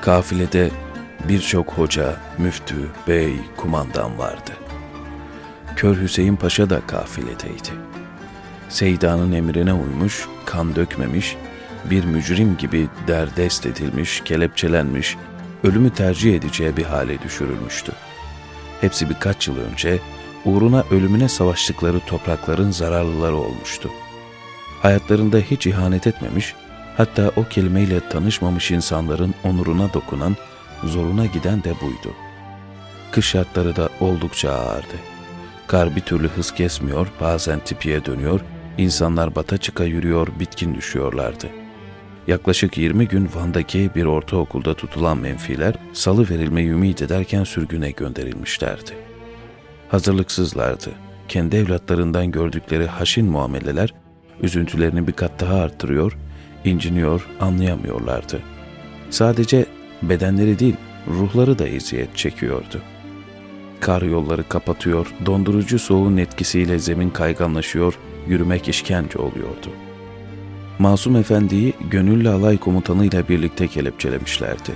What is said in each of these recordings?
Kafilede birçok hoca, müftü, bey, kumandan vardı. Kör Hüseyin Paşa da kafiledeydi. Seyda'nın emrine uymuş, kan dökmemiş, bir mücrim gibi derdest edilmiş, kelepçelenmiş, ölümü tercih edeceği bir hale düşürülmüştü. Hepsi birkaç yıl önce uğruna ölümüne savaştıkları toprakların zararlıları olmuştu. Hayatlarında hiç ihanet etmemiş, hatta o kelimeyle tanışmamış insanların onuruna dokunan, zoruna giden de buydu. Kış şartları da oldukça ağırdı. Kar bir türlü hız kesmiyor, bazen tipiye dönüyor, insanlar bata çıka yürüyor, bitkin düşüyorlardı. Yaklaşık 20 gün Van'daki bir ortaokulda tutulan menfiler salı verilmeyi ümit ederken sürgüne gönderilmişlerdi. Hazırlıksızlardı. Kendi evlatlarından gördükleri haşin muameleler üzüntülerini bir kat daha arttırıyor, inciniyor, anlayamıyorlardı. Sadece bedenleri değil, ruhları da eziyet çekiyordu. Kar yolları kapatıyor, dondurucu soğuğun etkisiyle zemin kayganlaşıyor, yürümek işkence oluyordu. Masum Efendi'yi gönüllü alay komutanıyla birlikte kelepçelemişlerdi.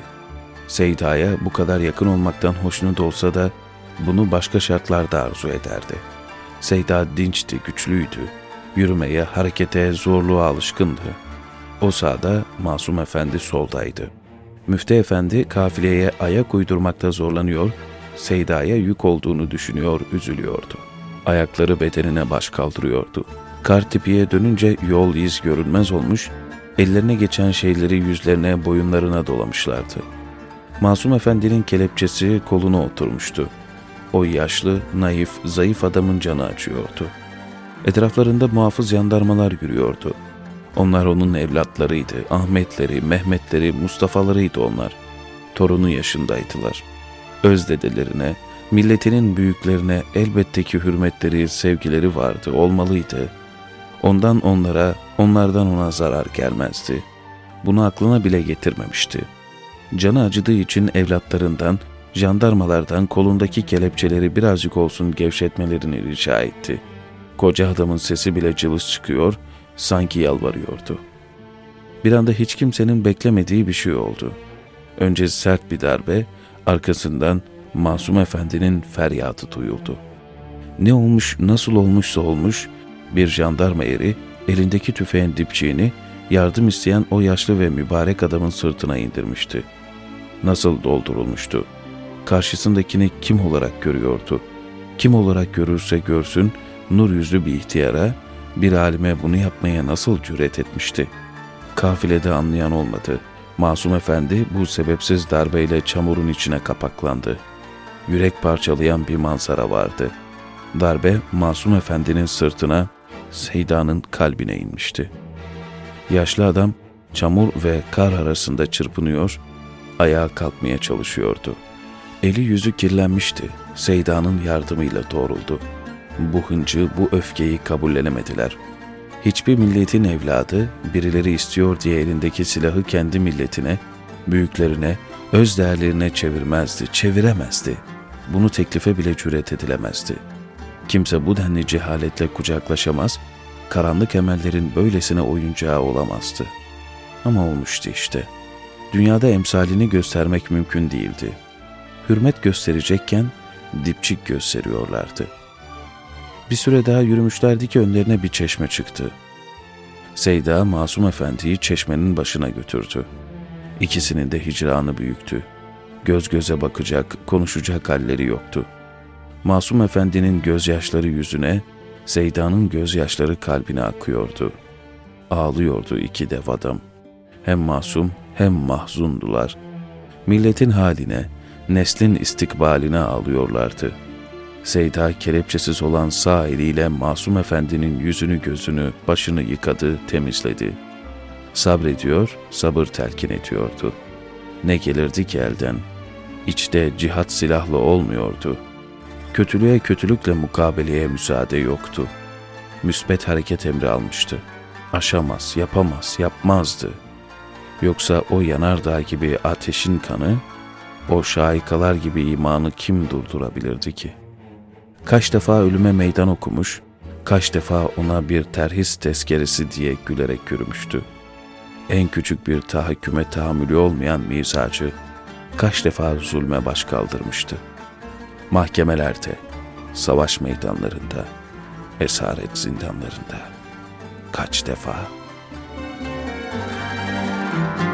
Seyda'ya bu kadar yakın olmaktan hoşnut olsa da bunu başka şartlarda arzu ederdi. Seyda dinçti, güçlüydü. Yürümeye, harekete, zorluğa alışkındı. O sağda, Masum Efendi soldaydı. Müftü Efendi kafileye ayak uydurmakta zorlanıyor, Seyda'ya yük olduğunu düşünüyor, üzülüyordu. Ayakları bedenine baş kaldırıyordu. Kar tipiye dönünce yol iz görünmez olmuş, ellerine geçen şeyleri yüzlerine, boyunlarına dolamışlardı. Masum Efendi'nin kelepçesi koluna oturmuştu. O yaşlı, naif, zayıf adamın canı acıyordu. Etraflarında muhafız yandarmalar yürüyordu. Onlar onun evlatlarıydı, Ahmetleri, Mehmetleri, Mustafa'larıydı onlar. Torunu yaşındaydılar. Öz dedelerine, milletinin büyüklerine elbette ki hürmetleri, sevgileri vardı, olmalıydı. Ondan onlara, onlardan ona zarar gelmezdi. Bunu aklına bile getirmemişti. Canı acıdığı için evlatlarından, jandarmalardan kolundaki kelepçeleri birazcık olsun gevşetmelerini rica etti. Koca adamın sesi bile cılız çıkıyor, sanki yalvarıyordu. Bir anda hiç kimsenin beklemediği bir şey oldu. Önce sert bir darbe, arkasından Masum Efendi'nin feryadı duyuldu. Ne olmuş, nasıl olmuşsa olmuş, bir jandarma eri elindeki tüfeğin dipçiğini yardım isteyen o yaşlı ve mübarek adamın sırtına indirmişti. Nasıl doldurulmuştu? Karşısındakini kim olarak görüyordu? Kim olarak görürse görsün, nur yüzlü bir ihtiyara, bir alime bunu yapmaya nasıl cüret etmişti? Kafilede anlayan olmadı. Masum Efendi bu sebepsiz darbeyle çamurun içine kapaklandı. Yürek parçalayan bir manzara vardı. Darbe Masum Efendi'nin sırtına, Seyda'nın kalbine inmişti. Yaşlı adam çamur ve kar arasında çırpınıyor, ayağa kalkmaya çalışıyordu. Eli yüzü kirlenmişti. Seyda'nın yardımıyla doğruldu. Bu hıncı, bu öfkeyi kabullenemediler. Hiçbir milletin evladı birileri istiyor diye elindeki silahı kendi milletine, büyüklerine, öz değerlerine çevirmezdi, çeviremezdi. Bunu teklife bile cüret edilemezdi. Kimse bu denli cehaletle kucaklaşamaz, karanlık emellerin böylesine oyuncağı olamazdı. Ama olmuştu işte. Dünyada emsalini göstermek mümkün değildi. Hürmet gösterecekken dipçik gösteriyorlardı. Bir süre daha yürümüşlerdi ki önlerine bir çeşme çıktı. Seyda Masum Efendi'yi çeşmenin başına götürdü. İkisinin de hicranı büyüktü. Göz göze bakacak, konuşacak halleri yoktu. Masum Efendi'nin gözyaşları yüzüne, Seyda'nın gözyaşları kalbine akıyordu. Ağlıyordu iki dev adam. Hem masum hem mahzundular. Milletin haline, neslin istikbaline ağlıyorlardı. Seyda kelepçesiz olan sağ eliyle Masum Efendi'nin yüzünü gözünü, başını yıkadı, temizledi. Sabrediyor, sabır telkin ediyordu. Ne gelirdi ki elden? İçte cihat silahlı olmuyordu. Kötülüğe kötülükle mukabeleye müsaade yoktu. Müsbet hareket emri almıştı. Aşamaz, yapamaz, yapmazdı. Yoksa o yanardağ gibi ateşin kanı, o şaikalar gibi imanı kim durdurabilirdi ki? kaç defa ölüme meydan okumuş, kaç defa ona bir terhis tezkeresi diye gülerek yürümüştü. En küçük bir tahakküme tahammülü olmayan mizacı, kaç defa zulme baş kaldırmıştı. Mahkemelerde, savaş meydanlarında, esaret zindanlarında. Kaç defa? Müzik